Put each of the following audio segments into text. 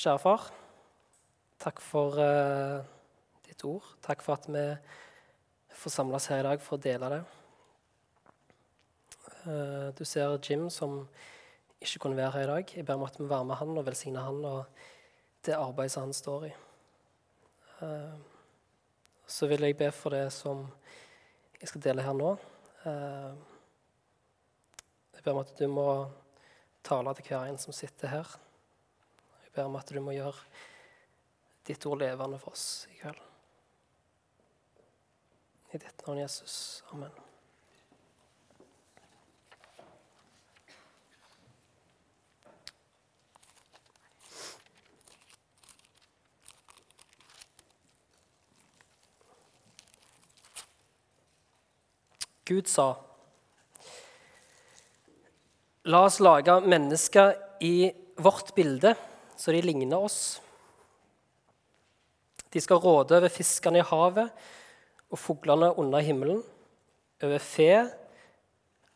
Kjære far, takk for uh, ditt ord. Takk for at vi får samles her i dag for å dele det. Uh, du ser Jim som ikke kunne være her i dag. Jeg ber om at vi være med han og velsigne han og det arbeidet som han står i. Uh, så vil jeg be for det som jeg skal dele her nå. jeg ber om at du må tale til hver en som sitter her. Jeg ber om at du må gjøre ditt ord levende for oss i kveld. I ditt navn, Jesus. Amen. Gud sa La oss lage mennesker i vårt bilde så de ligner oss. De skal råde over fiskene i havet og fuglene under himmelen, over fe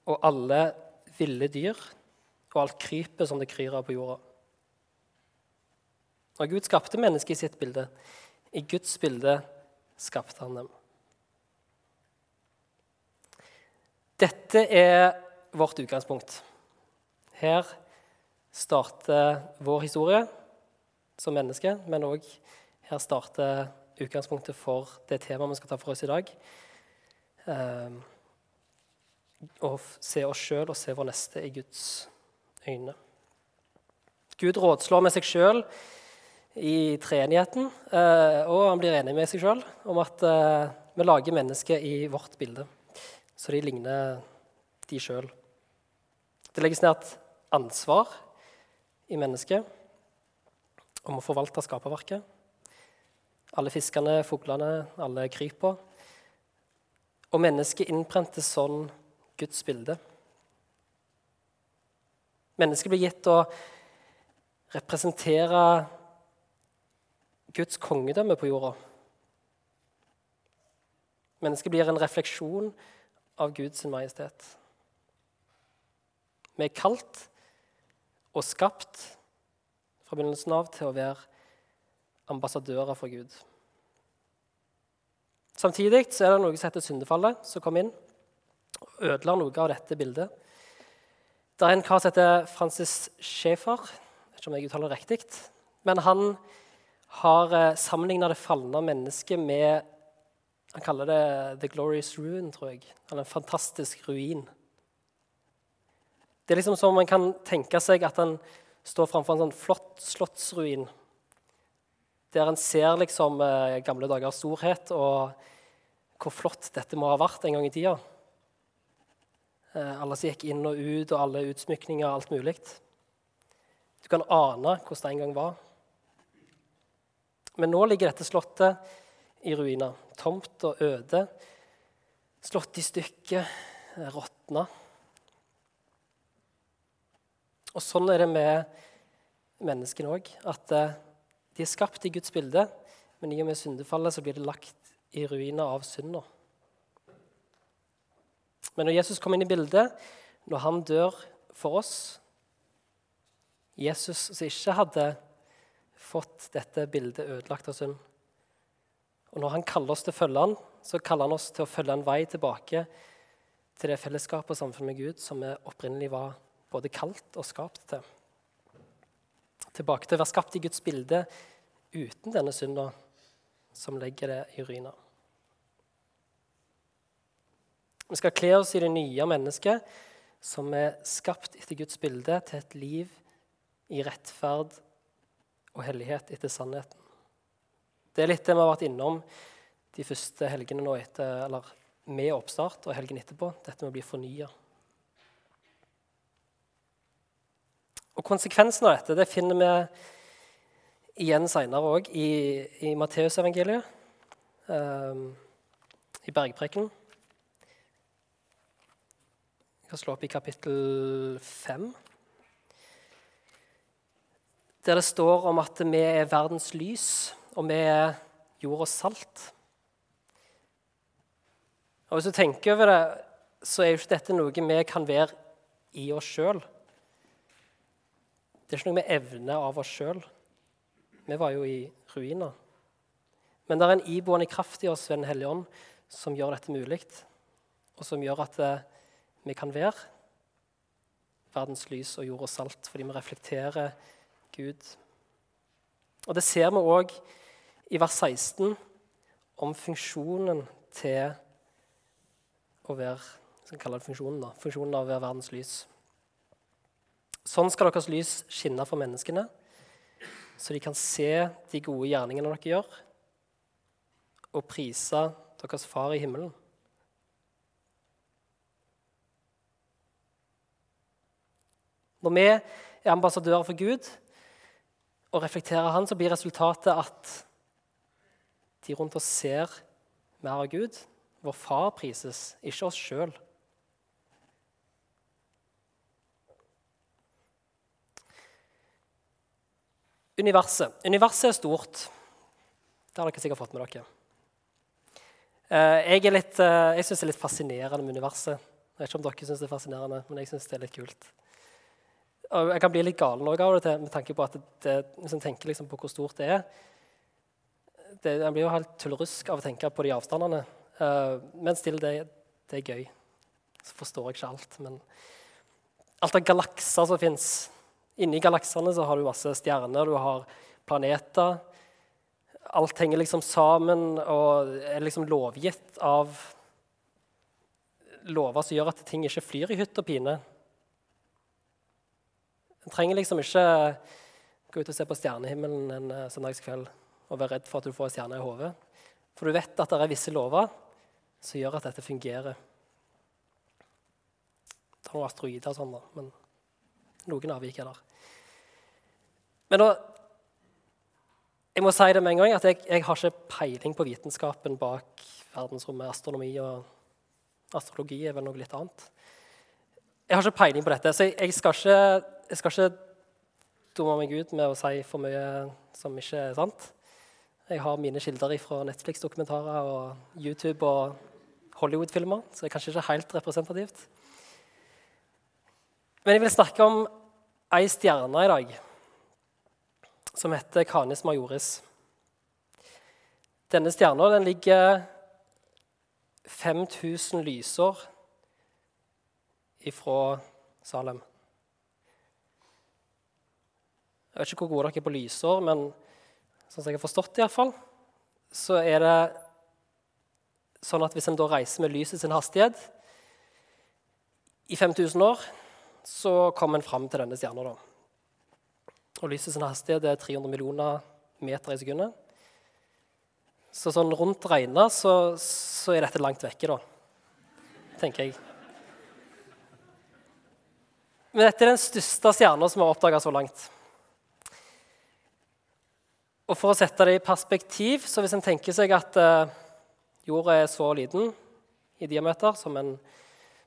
og alle ville dyr og alt krypet som det kryr av på jorda. Når Gud skapte mennesket i sitt bilde. I Guds bilde skapte han dem. Dette er vårt utgangspunkt. Her starter vår historie som menneske, men òg her starter utgangspunktet for det temaet vi skal ta for oss i dag. Eh, se oss sjøl og se vår neste i Guds øyne. Gud rådslår med seg sjøl i treenigheten, eh, og han blir enig med seg sjøl om at eh, vi lager mennesker i vårt bilde, så de ligner de sjøl. Det legges ned et ansvar i mennesket om å forvalte skaperverket. Alle fiskene, fuglene, alle kryper. Og mennesket innprentes sånn Guds bilde. Mennesket blir gitt å representere Guds kongedømme på jorda. Mennesket blir en refleksjon av Guds majestet. Vi er kalt og skapt fra begynnelsen av til å være ambassadører for Gud. Samtidig så er det noe som heter syndefallet, som kom inn og ødela noe av dette bildet. Det er en kar som heter Francis vet ikke om jeg uttaler det riktig, men han har eh, sammenligna det falne mennesket med Han kaller det 'the glorious ruin', tror jeg. Eller en fantastisk ruin. Det er liksom som man kan tenke seg at han står framfor en sånn flott slottsruin. Der en ser liksom eh, gamle dagers storhet og hvor flott dette må ha vært en gang i tida. Eh, alle som gikk inn og ut, og alle utsmykninger og alt mulig. Du kan ane hvordan det en gang var. Men nå ligger dette slottet i ruiner, tomt og øde. Slått i stykker, råtna. Og sånn er det med menneskene òg. At eh, de er skapt i Guds bilde, men i og med syndefallet så blir det lagt i ruiner av synda. Men når Jesus kommer inn i bildet, når han dør for oss Jesus som ikke hadde fått dette bildet ødelagt av synd. Og når han kaller oss til å følge han, så kaller han oss til å følge en vei tilbake til det fellesskapet og samfunnet med Gud som vi opprinnelig var både kalt og skapt til. Tilbake til å være skapt i Guds bilde uten denne synda som legger det i ruina. Vi skal kle oss i det nye mennesket som er skapt etter Guds bilde, til et liv i rettferd og hellighet etter sannheten. Det er litt det vi har vært innom de første helgene nå etter, eller med oppstart og helgen etterpå. Dette med å bli fornya. Og Konsekvensen av dette det finner vi igjen seinere òg i, i Matteusevangeliet, um, i bergprekenen. Jeg kan slå opp i kapittel 5, der det står om at vi er verdens lys, og vi er jord og salt. Og Hvis du tenker over det, så er jo ikke dette noe vi kan være i oss sjøl. Det er ikke noe vi evner av oss sjøl. Vi var jo i ruiner. Men det er en iboende kraft i oss ved Den hellige ånd som gjør dette mulig, og som gjør at eh, vi kan være verdens lys og jord og salt fordi vi reflekterer Gud. Og Det ser vi òg i vers 16 om funksjonen til å være funksjonen da, funksjonen av å være verdens lys. Sånn skal deres lys skinne for menneskene, så de kan se de gode gjerningene dere gjør, og prise deres far i himmelen. Når vi er ambassadører for Gud og reflekterer Han, så blir resultatet at de rundt oss ser mer av Gud. Vår far prises, ikke oss sjøl. Universet. Universet er stort. Det har dere sikkert fått med dere. Eh, jeg, litt, eh, jeg syns det er litt fascinerende med universet. Jeg vet ikke om dere syns det er fascinerende, men jeg syns det er litt kult. Og jeg kan bli litt galen av det med tanke på at det, hvis en tenker liksom på hvor stort det er det, Jeg blir jo helt tullerusk av å tenke på de avstandene. Uh, men stille, det, det, er gøy. Så forstår jeg ikke alt. Men alt av galakser som fins Inni galaksene så har du masse stjerner, du har planeter. Alt henger liksom sammen og er liksom lovgitt av lover som gjør at ting ikke flyr i hytt og pine. En trenger liksom ikke gå ut og se på stjernehimmelen en uh, søndagskveld og være redd for at du får en stjerne i hodet. For du vet at det er visse lover som gjør at dette fungerer. Det er noen asteroider og sånn, da, men noen avvik er der. Men da, jeg må si det med en gang at jeg, jeg har ikke peiling på vitenskapen bak verdensrommet. Astronomi og astrologi er vel noe litt annet. Jeg har ikke peiling på dette, så jeg, jeg, skal, ikke, ikke dumme meg ut med å si for mye som ikke er sant. Jeg har mine kilder fra Netflix-dokumentarer og YouTube og Hollywood-filmer, så det er kanskje ikke helt representativt. Men jeg vil snakke om ei stjerne i dag som heter Canis Majoris. Denne stjerna den ligger 5000 lysår ifra Salem. Jeg vet ikke hvor gode dere er på lysår, men sånn som jeg har forstått det, i fall, så er det sånn at hvis en da reiser med lyset sin hastighet i 5000 år, så kom en fram til denne stjerna. Og lyset sin hastighet er 300 millioner meter i sekundet. Så sånn rundt regna så, så, er dette langt vekke, da. Tenker jeg. Men dette er den største stjerna som er oppdaga så langt. Og For å sette det i perspektiv, så hvis en tenker seg at eh, jorda er så liten i diameter som en,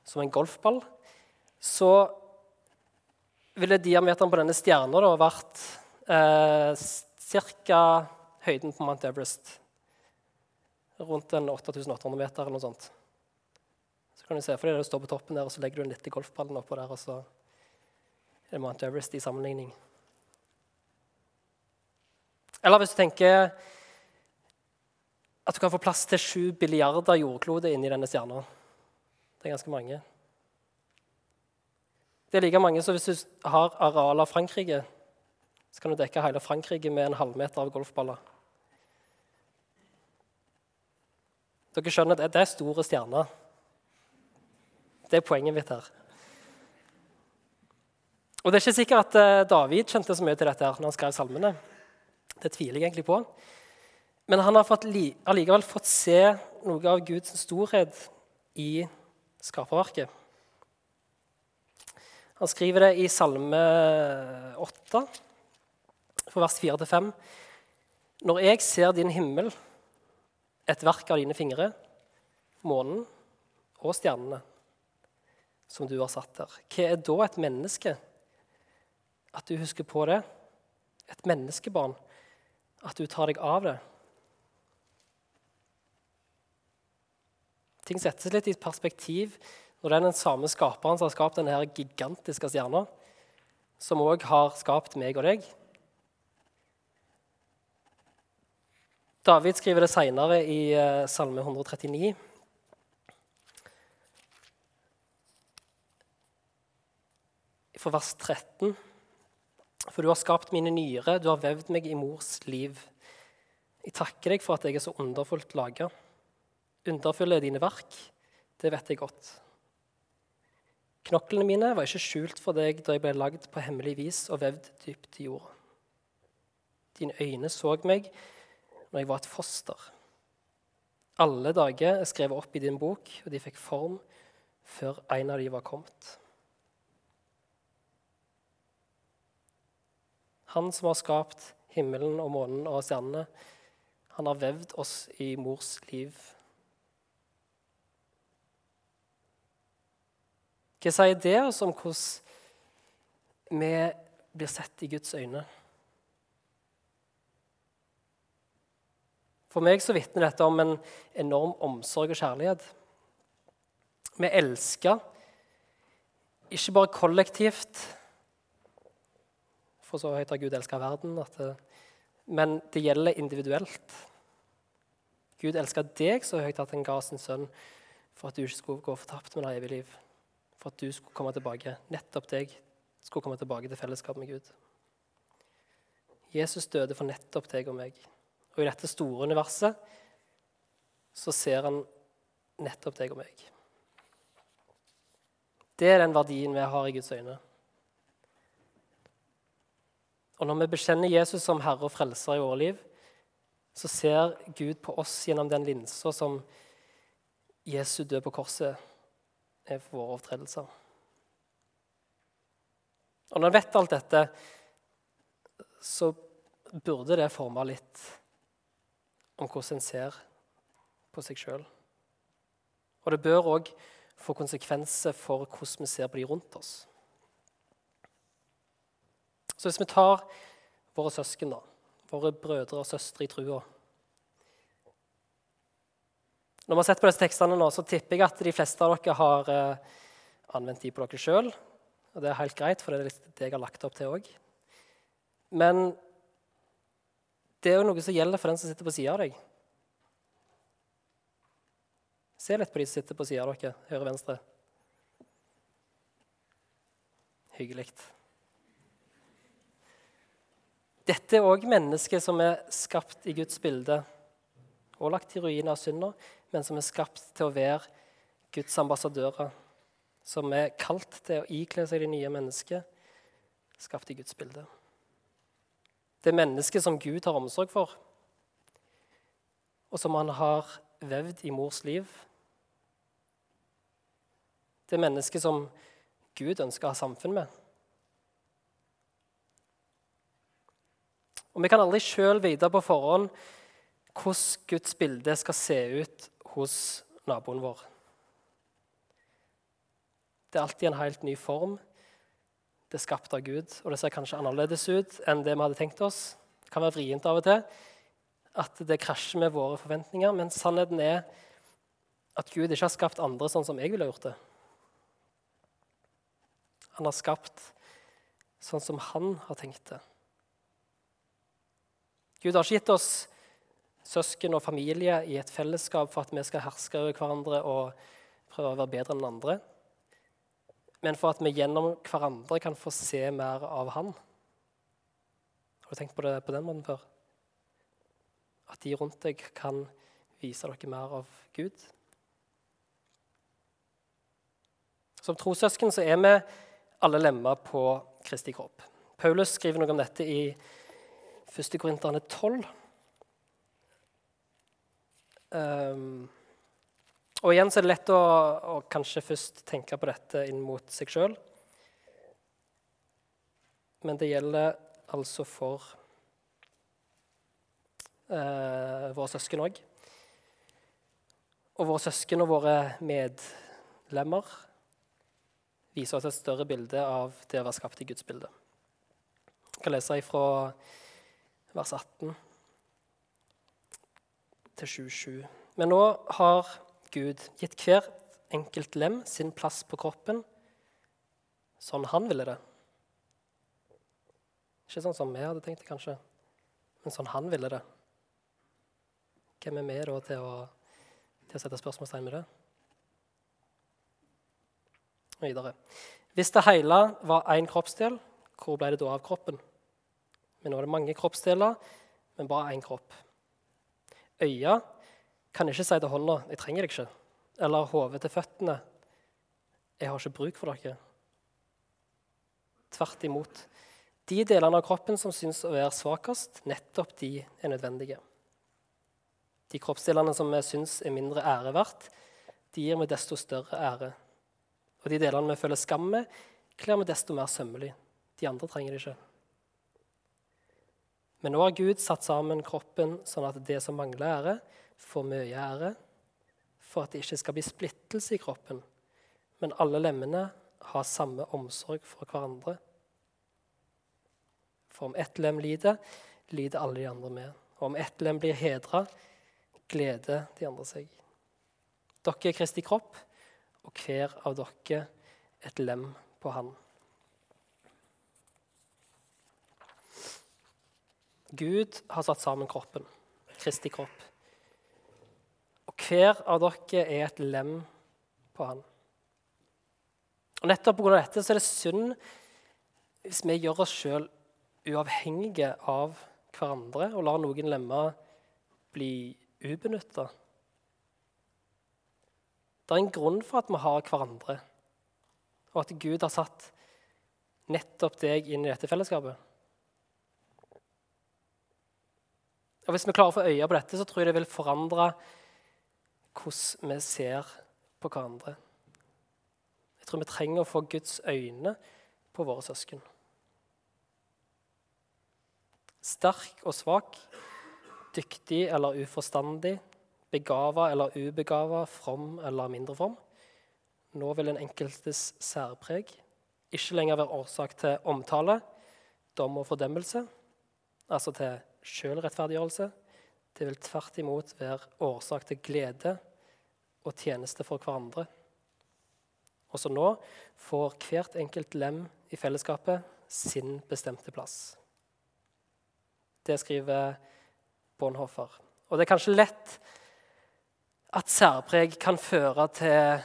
som en golfball, så ville diameteren på denne stjerna da vært eh, ca. høyden på Mount Everest. Rundt en 8800 meter eller noe sånt. Så kan du se for deg det står på toppen der, og så legger du den litt i golfballen oppå der, og så er det Mount Everest i sammenligning. Eller hvis du tenker at du kan få plass til sju billiarder jordkloder inni denne stjerna. Det er ganske mange. Det er like mange som hvis du har areal av Frankrike, så kan du dekke hele Frankrike med en halvmeter av golfballer. Dere skjønner at det er store stjerner. Det er poenget mitt her. Og Det er ikke sikkert at eh, David kjente så mye til dette her når han skrev salmene. Det tviler jeg egentlig på. Men han har allikevel fått se noe av Guds storhet i skaperverket. Han skriver det i Salme 8, for vers 4-5. Når jeg ser din himmel, et verk av dine fingre, månen og stjernene som du har satt der, hva er da et menneske? At du husker på det? Et menneskebarn? At du tar deg av det? Ting settes litt i perspektiv når det er den samme skaperen som har skapt denne gigantiske stjerna, som òg har skapt meg og deg, David skriver det seinere i eh, Salme 139. For vers 13. For du har skapt mine nyrer, du har vevd meg i mors liv. Jeg takker deg for at jeg er så underfullt laga. Underfulle er dine verk, det vet jeg godt. Knoklene mine var ikke skjult for deg da jeg ble lagd på hemmelig vis og vevd dypt i jorda. Dine øyne så meg når jeg var et foster. Alle dager er skrevet opp i din bok, og de fikk form før en av de var kommet. Han som har skapt himmelen og månen og stjernene, han har vevd oss i mors liv. Hva sier det oss om hvordan vi blir sett i Guds øyne? For meg så vitner dette om en enorm omsorg og kjærlighet. Vi elsker ikke bare kollektivt, for så høyt har Gud elska verden, det, men det gjelder individuelt. Gud elska deg så høyt at han ga sin sønn for at du ikke skulle gå fortapt, men ha evig liv. For at du skulle komme tilbake. Nettopp deg skulle komme tilbake til fellesskap med Gud. Jesus døde for nettopp deg og meg. Og i dette store universet så ser han nettopp deg og meg. Det er den verdien vi har i Guds øyne. Og når vi bekjenner Jesus som Herre og Frelser i våre liv, så ser Gud på oss gjennom den linsa som Jesu død på korset er for våre overtredelser. Og når en vet alt dette, så burde det forme litt om hvordan en ser på seg sjøl. Og det bør òg få konsekvenser for hvordan vi ser på de rundt oss. Så hvis vi tar våre søsken, da, våre brødre og søstre i trua Når vi har sett på disse tekstene nå, så tipper jeg at de fleste av dere har eh, anvendt de på dere sjøl. Og det er helt greit, for det er det jeg har lagt opp til òg. Men det er jo noe som gjelder for den som sitter på sida av deg. Se litt på de som sitter på sida av dere, høyre og venstre. Hyggelig. Dette er òg mennesker som er skapt i Guds bilde og lagt i ruiner av synder, men som er skapt til å være Guds ambassadører. Som er kalt til å ikle seg det nye mennesket, skapt i Guds bilde. Det mennesket som Gud har omsorg for, og som han har vevd i mors liv. Det mennesket som Gud ønsker å ha samfunn med. Og Vi kan aldri sjøl vite på forhånd hvordan Guds bilde skal se ut hos naboen vår. Det er alltid en helt ny form, det er skapt av Gud, og det ser kanskje annerledes ut enn det vi hadde tenkt oss. Det kan være vrient av og til at det krasjer med våre forventninger, men sannheten er at Gud ikke har skapt andre sånn som jeg ville gjort det. Han har skapt sånn som han har tenkt det. Gud har ikke gitt oss søsken og familie i et fellesskap for at vi skal herske over hverandre og prøve å være bedre enn andre men for at vi gjennom hverandre kan få se mer av Han. Har du tenkt på det på den måten før? At de rundt deg kan vise dere mer av Gud? Som trossøsken er vi alle lemmer på Kristi kropp. Paulus skriver noe om dette i 1. Korinterne 12. Um, og igjen så er det lett å, å kanskje først tenke på dette inn mot seg sjøl. Men det gjelder altså for uh, våre søsken òg. Og våre søsken og våre medlemmer viser oss et større bilde av det å være skapt i Guds bilde. Jeg kan lese fra vers 18 til 27. Men nå har Gud gitt hvert enkelt lem sin plass på kroppen sånn han ville det. Ikke sånn som vi hadde tenkt det, kanskje, men sånn han ville det. Hvem er vi da til å, til å sette spørsmålstegn med det? Videre. Hvis det hele var én kroppsdel, hvor ble det da av kroppen? Men nå er det mange kroppsdeler, men bare én kropp. Øya kan ikke si til hånda 'jeg trenger deg ikke', eller hodet til føttene 'jeg har ikke bruk for dere'. Tvert imot. De delene av kroppen som syns å være svakest, nettopp de er nødvendige. De kroppsdelene som vi syns er mindre ære verdt, de gir vi desto større ære. Og de delene vi føler skam med, kler vi desto mer sømmelig. De andre trenger det ikke. Men nå har Gud satt sammen kroppen sånn at det som mangler ære, får mye ære, for at det ikke skal bli splittelse i kroppen, men alle lemmene har samme omsorg for hverandre. For om ett lem lider, lider alle de andre med. Og om ett lem blir hedra, gleder de andre seg. Dere er Kristi kropp, og hver av dere et lem på Han. Gud har satt sammen kroppen, Kristi kropp. Og hver av dere er et lem på han. Og Nettopp pga. dette så er det synd hvis vi gjør oss sjøl uavhengige av hverandre og lar noen lemmer bli ubenytta. Det er en grunn for at vi har hverandre, og at Gud har satt nettopp deg inn i dette fellesskapet. Og Hvis vi klarer å få øye på dette, så tror jeg det vil forandre hvordan vi ser på hverandre. Jeg tror vi trenger å få Guds øyne på våre søsken. Sterk og svak, dyktig eller uforstandig, begava eller ubegava, from eller mindre from. Nå vil den enkeltes særpreg ikke lenger være årsak til omtale, dom og fordømmelse, altså til sjølrettferdiggjørelse. Det vil tvert imot være årsak til glede og tjeneste for hverandre. Også nå får hvert enkelt lem i fellesskapet sin bestemte plass. Det skriver Bonhoffer. Og det er kanskje lett at særpreg kan føre til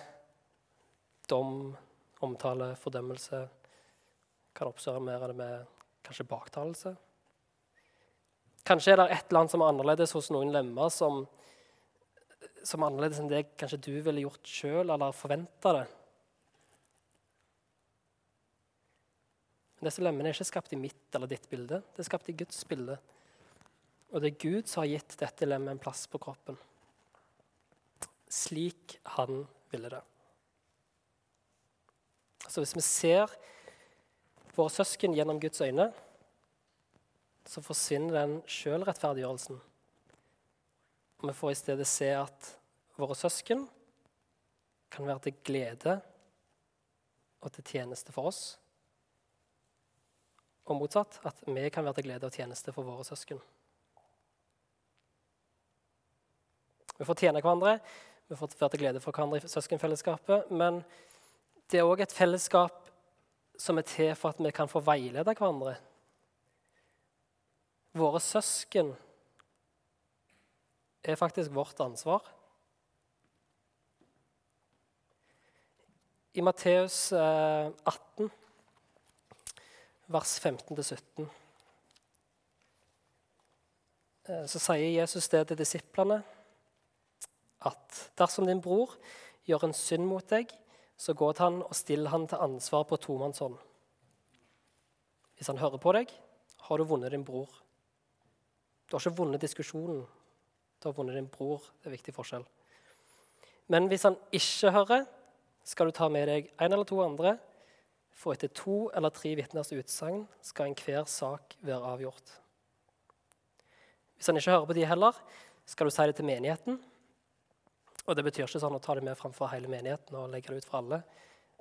dom, omtale, fordømmelse. Kan oppsummere det med kanskje baktalelse. Kanskje er det et eller annet som er annerledes hos noen lemmer, som, som er annerledes enn det kanskje du ville gjort sjøl, eller forventa det. Men disse lemmene er ikke skapt i mitt eller ditt bilde, det er skapt i Guds bilde. Og det er Gud som har gitt dette lemmet en plass på kroppen. Slik han ville det. Så hvis vi ser våre søsken gjennom Guds øyne, så forsvinner den sjølrettferdiggjørelsen. Vi får i stedet se at våre søsken kan være til glede og til tjeneste for oss. Og motsatt, at vi kan være til glede og tjeneste for våre søsken. Vi får tjene hverandre, vi får være til glede for hverandre i søskenfellesskapet. Men det er òg et fellesskap som er til for at vi kan få veilede hverandre Våre søsken er faktisk vårt ansvar. I Matteus 18, eh, vers 15-17, eh, så sier Jesus det til disiplene at dersom din bror gjør en synd mot deg, så gå til han og still han til ansvar på tomannshånd. Hvis han hører på deg, har du vunnet din bror. Du har ikke vunnet diskusjonen. Du har vunnet din bror. Det er en viktig forskjell. Men hvis han ikke hører, skal du ta med deg en eller to andre. For etter to eller tre vitners utsagn skal enhver sak være avgjort. Hvis han ikke hører på de heller, skal du si det til menigheten. Og Det betyr ikke sånn å ta det med framfor hele menigheten og legge det ut for alle,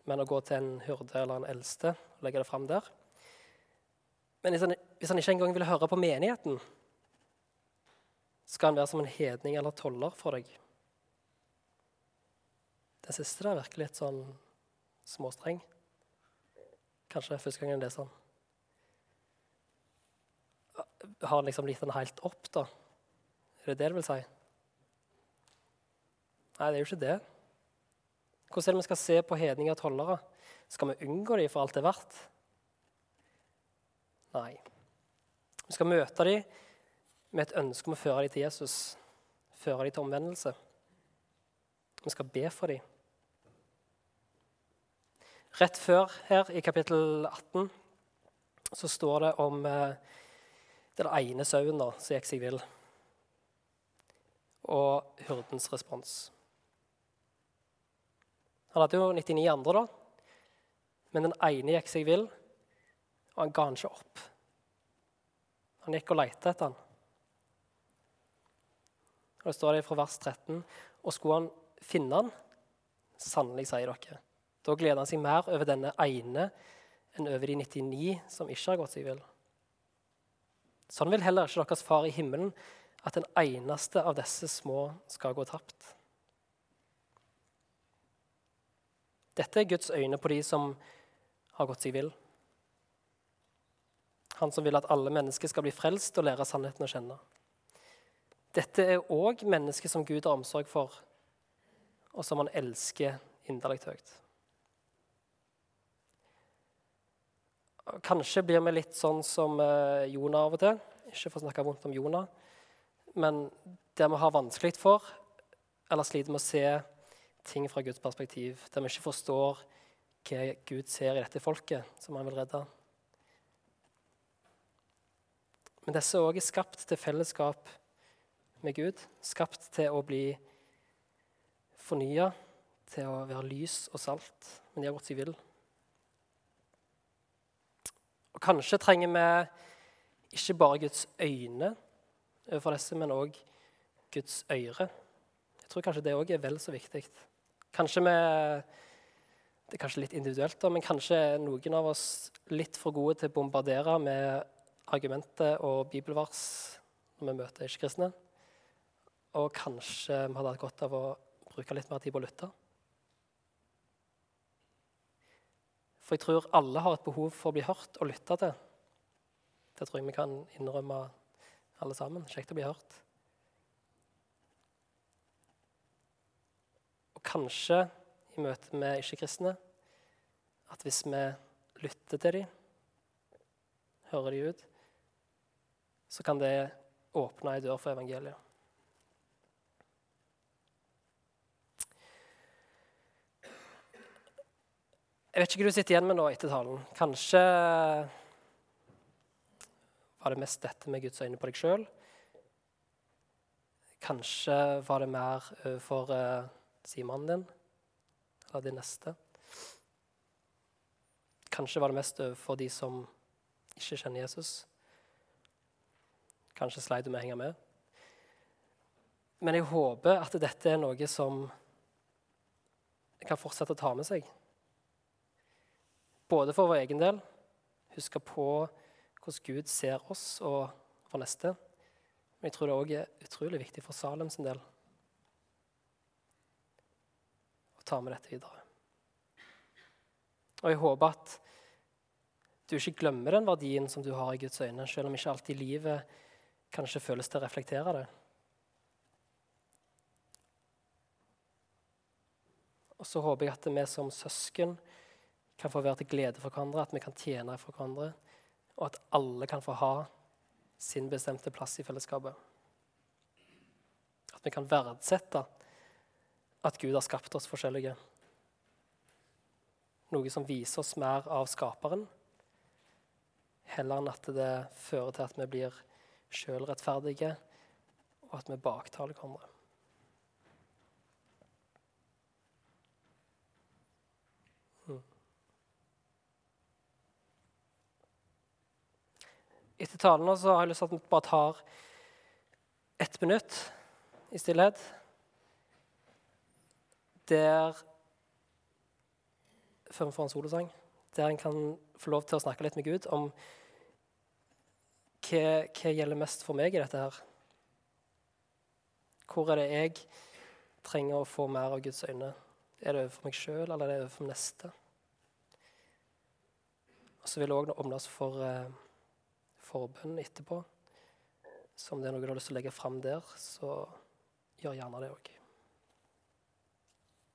men å gå til en hyrde eller en eldste og legge det fram der. Men hvis han, hvis han ikke engang vil høre på menigheten, skal han være som en hedning eller toller for deg. Den siste der virker litt sånn småstreng. Kanskje det er første gangen det er sånn. Har han liksom gitt den helt opp, da? Er det det det vil si? Nei, det er jo ikke det. Hvordan er det vi skal se på hedninger og tollere? Skal vi unngå dem for alt det er verdt? Nei. Vi skal møte dem med et ønske om å føre dem til Jesus, føre dem til omvendelse. Vi skal be for dem. Rett før her i kapittel 18 så står det om eh, den ene sauen som gikk seg vill, og hyrdens respons. Han hadde jo 99 andre, da, men den ene gikk seg vill, og han ga han ikke opp. Han gikk og lette etter han. Og Det står det fra vers 13. Og skulle han finne han, sannelig, sier dere, da gleder han seg mer over denne ene enn over de 99 som ikke har gått seg vill. Sånn vil heller ikke deres far i himmelen at den eneste av disse små skal gå tapt. Dette er Guds øyne på de som har gått seg vill. Han som vil at alle mennesker skal bli frelst og lære sannheten å kjenne. Dette er òg mennesker som Gud har omsorg for, og som han elsker inderlig høyt. Kanskje blir vi litt sånn som eh, Jonah av og til. Ikke for å snakke vondt om Jonah, men der vi har vanskelig for eller sliter med å se ting fra Guds perspektiv, der vi ikke forstår hva Gud ser i dette folket som han vil redde. Men disse òg er skapt til fellesskap med Gud, skapt til å bli fornya, til å være lys og salt, men de har gått seg vill. Og kanskje trenger vi ikke bare Guds øyne overfor disse, men òg Guds øre. Jeg tror kanskje det òg er vel så viktig. Kanskje vi Det er kanskje litt individuelt, da, men kanskje noen av oss litt for gode til å bombardere med argumenter og bibelvers når vi møter ikke-kristne. Og kanskje vi hadde hatt godt av å bruke litt mer tid på å lytte. For jeg tror alle har et behov for å bli hørt og lytta til. Det tror jeg vi kan innrømme alle sammen. Kjekt å bli hørt. Og kanskje i møte med ikke-kristne at hvis vi lytter til dem, hører de ut, så kan det åpne ei dør for evangeliet. Jeg vet ikke hva du sitter igjen med nå etter talen. Kanskje var det mest dette med Guds øyne på deg sjøl. Kanskje var det mer overfor uh, Simon din eller din neste. Kanskje var det mest overfor de som ikke kjenner Jesus. Kanskje sleit du med å henge med. Men jeg håper at dette er noe som kan fortsette å ta med seg. Både for vår egen del, huske på hvordan Gud ser oss og vår neste. Men jeg tror det òg er utrolig viktig for Salem sin del å ta med dette videre. Og jeg håper at du ikke glemmer den verdien som du har i Guds øyne, selv om ikke alltid livet kanskje føles til å reflektere det. Og så håper jeg at vi som søsken kan få være til glede for hverandre, at vi kan tjene for hverandre, og at alle kan få ha sin bestemte plass i fellesskapet. At vi kan verdsette at Gud har skapt oss forskjellige. Noe som viser oss mer av skaperen, heller enn at det fører til at vi blir sjølrettferdige, og at vi baktaler hverandre. Etter talen så har jeg lyst til at vi bare tar ett minutt i stillhet. Der Før vi får en solosang. Der en kan få lov til å snakke litt med Gud om hva, hva gjelder mest for meg i dette her. Hvor er det jeg trenger å få mer av Guds øyne? Er det overfor meg sjøl, eller er det overfor neste? Og så vil det òg åpnes for eh, forbønn etterpå. Så om det er noe du har lyst til å legge fram der, så gjør gjerne det òg.